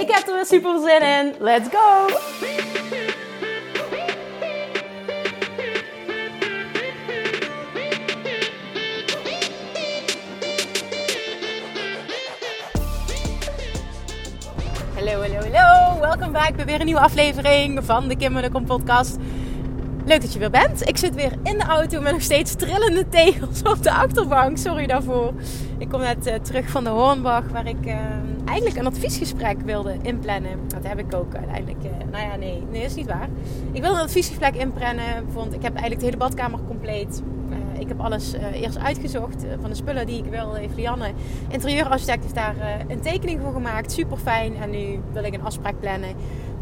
Ik heb er weer super zin in. Let's go! Hallo, hallo, hallo. Welkom bij weer een nieuwe aflevering van de Kim Kom podcast. Leuk dat je weer bent. Ik zit weer in de auto met nog steeds trillende tegels op de achterbank. Sorry daarvoor. Ik kom net uh, terug van de Hoornbach, waar ik uh, eigenlijk een adviesgesprek wilde inplannen. Dat heb ik ook uiteindelijk. Uh, nou ja, nee, nee, is niet waar. Ik wilde een adviesgesprek inplannen. Want ik heb eigenlijk de hele badkamer compleet. ik heb alles eerst uitgezocht van de spullen die ik wil. Heeft Lianne, interieurarchitect, heeft daar een tekening voor gemaakt. Super fijn. En nu wil ik een afspraak plannen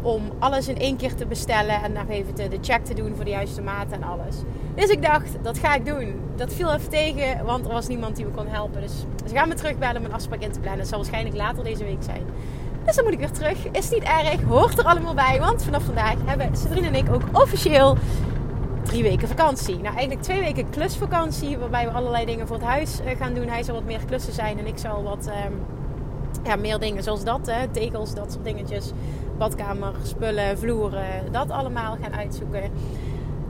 om alles in één keer te bestellen en nog even de check te doen voor de juiste maat en alles. Dus ik dacht, dat ga ik doen. Dat viel even tegen, want er was niemand die me kon helpen. Dus ze gaan me terugbellen om een afspraak in te plannen. Dat zal waarschijnlijk later deze week zijn. Dus dan moet ik weer terug. Is niet erg, hoort er allemaal bij. Want vanaf vandaag hebben Sabrina en ik ook officieel drie weken vakantie. Nou, eigenlijk twee weken klusvakantie, waarbij we allerlei dingen voor het huis eh, gaan doen. Hij zal wat meer klussen zijn en ik zal wat... Um, ja, meer dingen zoals dat, hè, tegels, dat soort dingetjes badkamer, spullen, vloeren, dat allemaal gaan uitzoeken.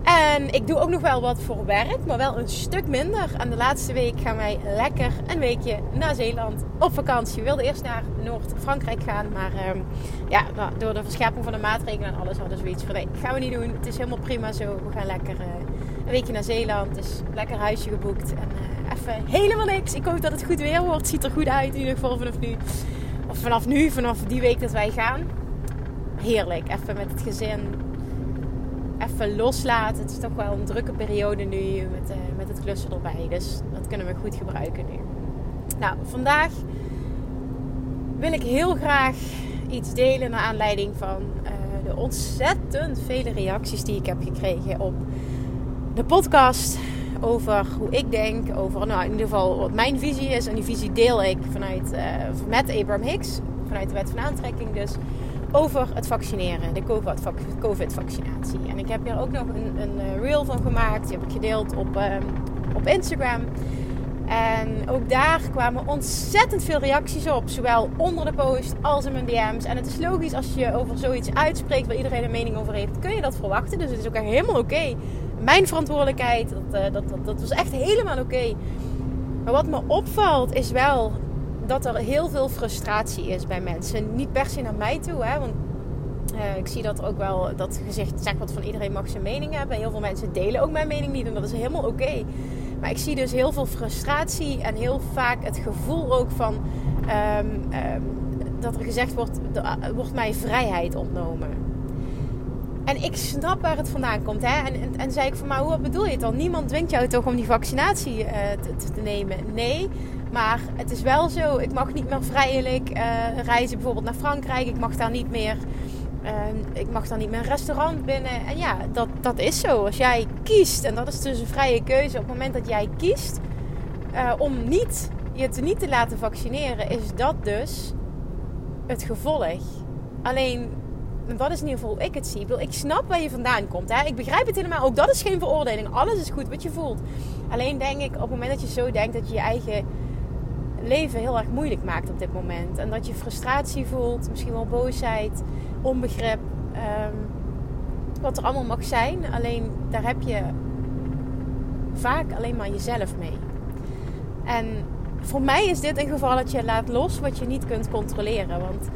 En ik doe ook nog wel wat voor werk, maar wel een stuk minder. En de laatste week gaan wij lekker een weekje naar Zeeland op vakantie. We wilden eerst naar Noord-Frankrijk gaan, maar um, ja, nou, door de verscherping van de maatregelen en alles hadden we zoiets van nee, gaan we niet doen. Het is helemaal prima zo. We gaan lekker uh, een weekje naar Zeeland. Dus lekker huisje geboekt en uh, even helemaal niks. Ik hoop dat het goed weer wordt. Ziet er goed uit in ieder geval vanaf nu. Of vanaf nu, vanaf die week dat wij gaan heerlijk. Even met het gezin. Even loslaten. Het is toch wel een drukke periode nu met, uh, met het klussen erbij. Dus dat kunnen we goed gebruiken nu. Nou, vandaag wil ik heel graag iets delen naar aanleiding van uh, de ontzettend vele reacties die ik heb gekregen op de podcast. Over hoe ik denk, over nou, in ieder geval wat mijn visie is. En die visie deel ik vanuit, uh, met Abraham Hicks, vanuit de wet van aantrekking dus over het vaccineren, de COVID-vaccinatie. En ik heb hier ook nog een, een eh, reel van gemaakt. Die heb ik gedeeld op, um, op Instagram. En ook daar kwamen ontzettend veel reacties op. Zowel onder de post als in mijn DM's. En het is logisch als je over zoiets uitspreekt waar iedereen een mening over heeft. Kun je dat verwachten. Dus het is ook helemaal oké. Mijn verantwoordelijkheid. Dat, uh, dat, dat, dat, was echt helemaal oké. Maar wat me opvalt is wel dat er heel veel frustratie is bij mensen. Niet per se naar mij toe, hè, want uh, ik zie dat ook wel, dat gezegd zeg wat van iedereen mag zijn mening hebben. Heel veel mensen delen ook mijn mening niet en dat is helemaal oké. Maar ik zie dus heel veel frustratie en heel vaak het gevoel ook van um, um, dat er gezegd wordt, er wordt mij vrijheid ontnomen. En ik snap waar het vandaan komt. Hè? En, en, zei ik van, maar hoe bedoel je het dan? Niemand dwingt jou toch om die vaccinatie te, te nemen? Nee, maar het is wel zo, ik mag niet meer vrijelijk uh, reizen bijvoorbeeld naar Frankrijk. Ik mag daar niet meer, uh, ik mag daar niet meer een restaurant binnen. En ja, dat, dat is zo. Als jij kiest, en dat is dus een vrije keuze, op het moment dat jij kiest uh, om niet, je te niet te laten vaccineren, is dat dus het gevolg. Alleen, dat is in ieder geval ik het zie. Ik, ik snap waar je vandaan komt. Hè? Ik begrijp het helemaal. Ook dat is geen veroordeling. Alles is goed wat je voelt. Alleen denk ik, op het moment dat je zo denkt dat je je eigen leven heel erg moeilijk maakt op dit moment. En dat je frustratie voelt, misschien wel boosheid, onbegrip. Um, wat er allemaal mag zijn. Alleen daar heb je vaak alleen maar jezelf mee. En voor mij is dit een geval dat je laat los wat je niet kunt controleren. Want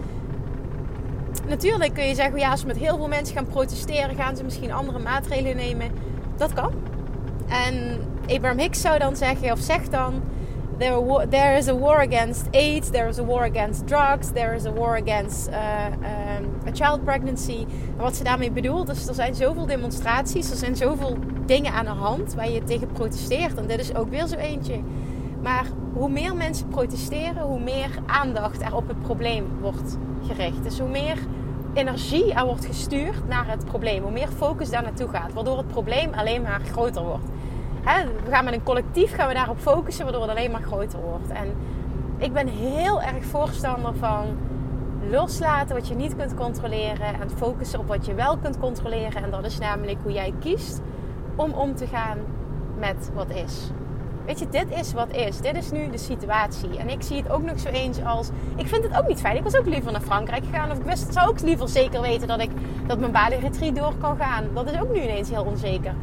natuurlijk kun je zeggen, ja, als we met heel veel mensen gaan protesteren, gaan ze misschien andere maatregelen nemen. Dat kan. En Abraham Hicks zou dan zeggen, of zegt dan, there, there is a war against AIDS, there is a war against drugs, there is a war against uh, um, a child pregnancy. En wat ze daarmee bedoelt, is er zijn zoveel demonstraties, er zijn zoveel dingen aan de hand waar je tegen protesteert. En dit is ook weer zo eentje. Maar hoe meer mensen protesteren, hoe meer aandacht er op het probleem wordt gericht. Dus hoe meer energie er wordt gestuurd naar het probleem, hoe meer focus daar naartoe gaat, waardoor het probleem alleen maar groter wordt. We gaan met een collectief gaan we daarop focussen, waardoor het alleen maar groter wordt. En ik ben heel erg voorstander van loslaten wat je niet kunt controleren en focussen op wat je wel kunt controleren. En dat is namelijk hoe jij kiest om om te gaan met wat is. Weet je, dit is wat is. Dit is nu de situatie. En ik zie het ook nog zo eens als. Ik vind het ook niet fijn. Ik was ook liever naar Frankrijk gegaan. Of ik wist, zou ook liever zeker weten dat ik dat mijn Bali retreat door kan gaan. Dat is ook nu ineens heel onzeker.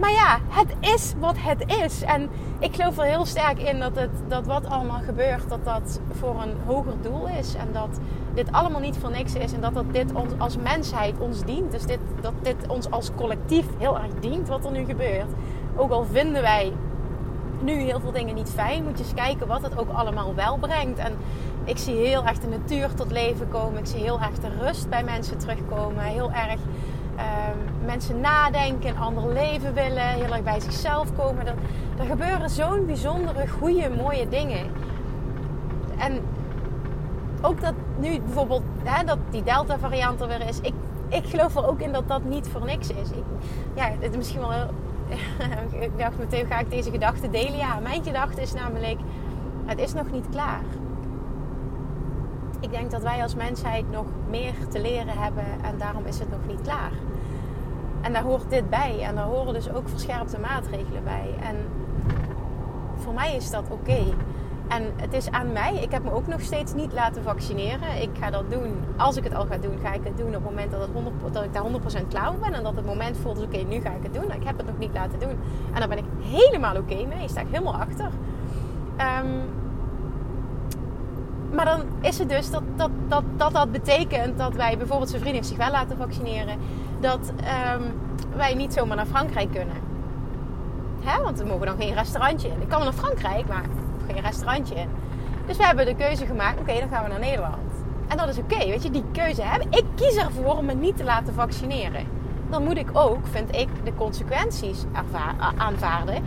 Maar ja, het is wat het is. En ik geloof er heel sterk in dat, het, dat wat allemaal gebeurt, dat dat voor een hoger doel is. En dat dit allemaal niet voor niks is. En dat, dat dit ons als mensheid ons dient. Dus dit, dat dit ons als collectief heel erg dient wat er nu gebeurt. Ook al vinden wij nu heel veel dingen niet fijn, moet je eens kijken wat het ook allemaal wel brengt. En ik zie heel erg de natuur tot leven komen. Ik zie heel erg de rust bij mensen terugkomen. Heel erg ehm, mensen nadenken, een ander leven willen. Heel erg bij zichzelf komen. Er, gebeuren zo'n bijzondere, goede, mooie dingen. En ook dat nu bijvoorbeeld hè, dat die Delta variant er weer is. Ik, ik geloof er ook in dat dat niet voor niks is. Ik, ja, is misschien wel ik dacht meteen, ga ik deze gedachte delen? Ja, mijn gedachte is namelijk, het is nog niet klaar. Ik denk dat wij als mensheid nog meer te leren hebben en daarom is het nog niet klaar. En daar hoort dit bij en daar horen dus ook verscherpte maatregelen bij. En voor mij is dat oké. En het is aan mij. Ik heb me ook nog steeds niet laten vaccineren. Ik ga dat doen. Als ik het al ga doen, ga ik het doen op het moment dat, het 100, dat ik daar 100% klaar ben. En dat het moment voelt, oké, nu ga ik het doen. Ik heb het nog niet laten doen. En daar ben ik helemaal oké mee. Daar sta ik helemaal achter. Ehm, maar dan is het dus dat dat, dat, dat dat betekent dat wij bijvoorbeeld zijn vrienden zich wel laten vaccineren. Dat ehm, wij niet zomaar naar Frankrijk kunnen. Hè? Want we mogen dan geen restaurantje in. Ik kan wel naar Frankrijk, maar geen restaurantje in. Dus we hebben de keuze gemaakt, oké, dan gaan we naar Nederland. En dat is oké, weet je, die keuze hebben. Ik kies ervoor om me niet te laten vaccineren. Dan moet ik ook, vind ik, de consequenties aanvaarden.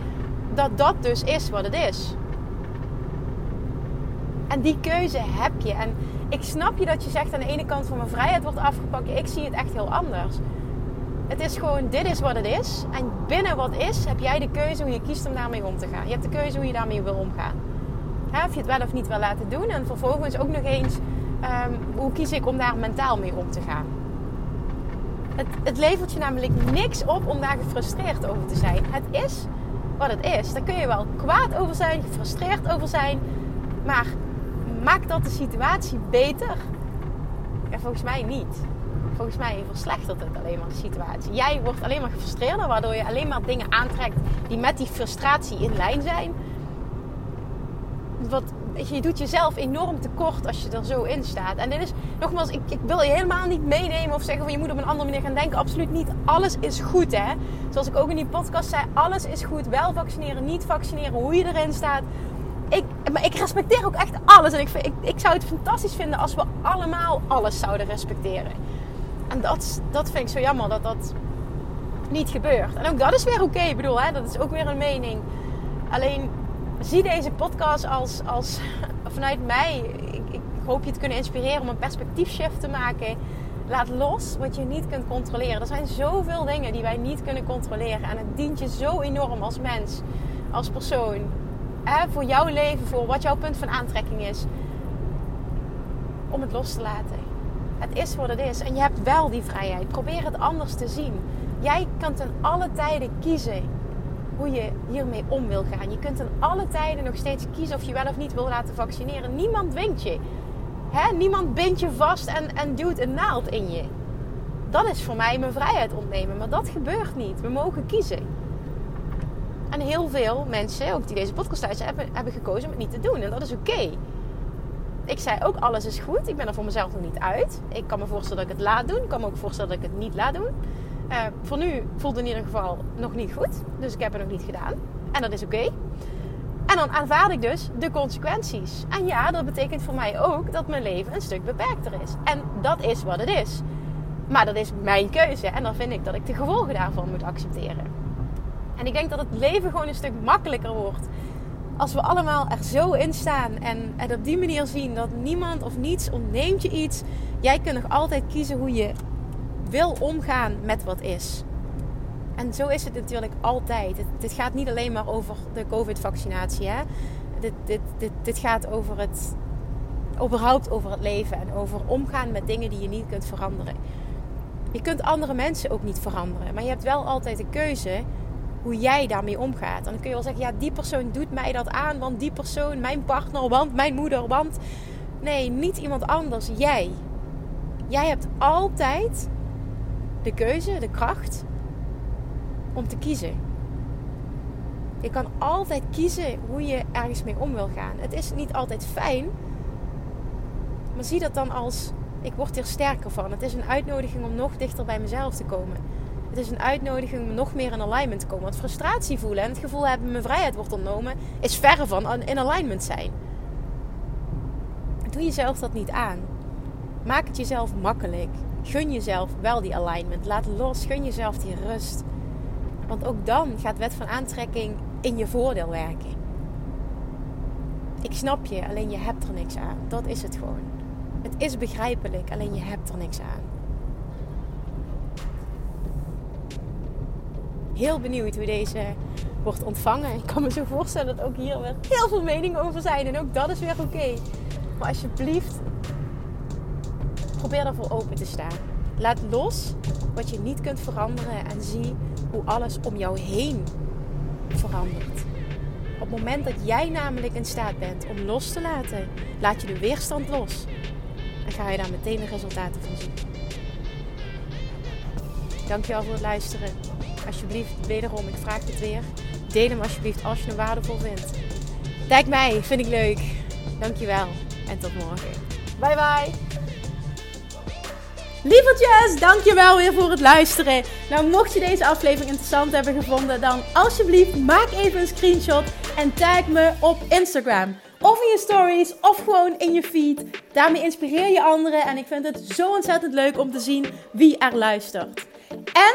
Dat dat dus is wat het is. En die keuze heb je. En ik snap je dat je zegt aan de ene kant van mijn vrijheid wordt afgepakt. Ik zie het echt heel anders. Het is gewoon, dit is wat het is. En binnen wat is, heb jij de keuze hoe je kiest om daarmee om te gaan. Je hebt de keuze hoe je daarmee wil omgaan. Hè, of je het wel of niet wil laten doen. En vervolgens ook nog eens, ehm, hoe kies ik om daar mentaal mee om te gaan. Het, het levert je namelijk niks op om daar gefrustreerd over te zijn. Het is wat het is. Daar kun je wel kwaad over zijn, gefrustreerd over zijn. Maar maakt dat de situatie beter? Ja, volgens mij niet volgens mij verslechtert het alleen maar de situatie. Jij wordt alleen maar gefrustreerder, waardoor je alleen maar dingen aantrekt die met die frustratie in lijn zijn. Wat, je, doet jezelf enorm tekort als je er zo in staat. En dit is, nogmaals, ik, ik wil je helemaal niet meenemen of zeggen van je moet op een andere manier gaan denken. Absoluut niet. Alles is goed, hè. Zoals ik ook in die podcast zei, alles is goed. Wel vaccineren, niet vaccineren, hoe je erin staat. Ik, maar ik respecteer ook echt alles. En ik, ik, ik zou het fantastisch vinden als we allemaal alles zouden respecteren. En dat, dat vind ik zo jammer dat dat niet gebeurt. En ook dat is weer oké. Ik bedoel, hè, dat is ook weer een mening. Alleen zie deze podcast als, als vanuit mij. Ik, hoop je te kunnen inspireren om een perspectiefshift te maken. Laat los wat je niet kunt controleren. Er zijn zoveel dingen die wij niet kunnen controleren. En het dient je zo enorm als mens, als persoon. Hè, voor jouw leven, voor wat jouw punt van aantrekking is. Om het los te laten. Het is wat het is. En je hebt wel die vrijheid. Probeer het anders te zien. Jij kan ten alle tijden kiezen hoe je hiermee om wil gaan. Je kunt ten alle tijden nog steeds kiezen of je wel of niet wil laten vaccineren. Niemand dwingt je. Hè? Niemand bindt je vast en, en duwt een naald in je. Dat is voor mij mijn vrijheid ontnemen. Maar dat gebeurt niet. We mogen kiezen. En heel veel mensen, ook die deze podcast luisteren, hebben, hebben gekozen om het niet te doen. En dat is oké ik zei ook, alles is goed. Ik ben er voor mezelf nog niet uit. Ik kan me voorstellen dat ik het laat doen. Ik kan me ook voorstellen dat ik het niet laat doen. Uh, voor nu voelt het in ieder geval nog niet goed. Dus ik heb het nog niet gedaan. En dat is oké. En dan aanvaard ik dus de consequenties. En ja, dat betekent voor mij ook dat mijn leven een stuk beperkter is. En dat is wat het is. Maar dat is mijn keuze. En dan vind ik dat ik de gevolgen daarvan moet accepteren. En ik denk dat het leven gewoon een stuk makkelijker wordt als we allemaal er zo in staan en het op die manier zien dat niemand of niets ontneemt je iets, jij kunt nog altijd kiezen hoe je wil omgaan met wat is. En zo is het natuurlijk altijd. dit gaat niet alleen maar over de COVID-vaccinatie. Dit, dit, dit, dit gaat over het, überhaupt over het leven en over omgaan met dingen die je niet kunt veranderen. Je kunt andere mensen ook niet veranderen, maar je hebt wel altijd de keuze hoe jij daarmee omgaat. En dan kun je wel zeggen, ja, die persoon doet mij dat aan, want die persoon, mijn partner, want mijn moeder, want... Nee, niet iemand anders, jij. Jij hebt altijd de keuze, de kracht om te kiezen. Je kan altijd kiezen hoe je ergens mee om wil gaan. Het is niet altijd fijn, maar zie dat dan als ik word er sterker van. Het is een uitnodiging om nog dichter bij mezelf te komen. Het is een uitnodiging om nog meer in alignment te komen. Want frustratie voelen en het gevoel hebben mijn vrijheid wordt ontnomen, is verre van in alignment zijn. Doe jezelf dat niet aan. Maak het jezelf makkelijk. Gun jezelf wel die alignment. Laat los. Gun jezelf die rust. Want ook dan gaat wet van aantrekking in je voordeel werken. Ik snap je, alleen je hebt er niks aan. Dat is het gewoon. Het is begrijpelijk, alleen je hebt er niks aan. Heel benieuwd hoe deze wordt ontvangen. Ik kan me zo voorstellen dat ook hier weer heel veel meningen over zijn. En ook dat is weer oké. Maar alsjeblieft, probeer ervoor open te staan. Laat los wat je niet kunt veranderen en zie hoe alles om jou heen verandert. Op het moment dat jij namelijk in staat bent om los te laten, laat je de weerstand los. En ga je daar meteen de resultaten van zien. Dankjewel voor het luisteren. Alsjeblieft, wederom, ik vraag het weer. Deel hem alsjeblieft als je hem waardevol vindt. Tag mij, vind ik leuk. Dankjewel en tot morgen. Bye bye. Lievertjes, dankjewel weer voor het luisteren. Nou, mocht je deze aflevering interessant hebben gevonden, dan alsjeblieft maak even een screenshot en tag me op Instagram. Of in je stories, of gewoon in je feed. Daarmee inspireer je anderen en ik vind het zo ontzettend leuk om te zien wie er luistert. En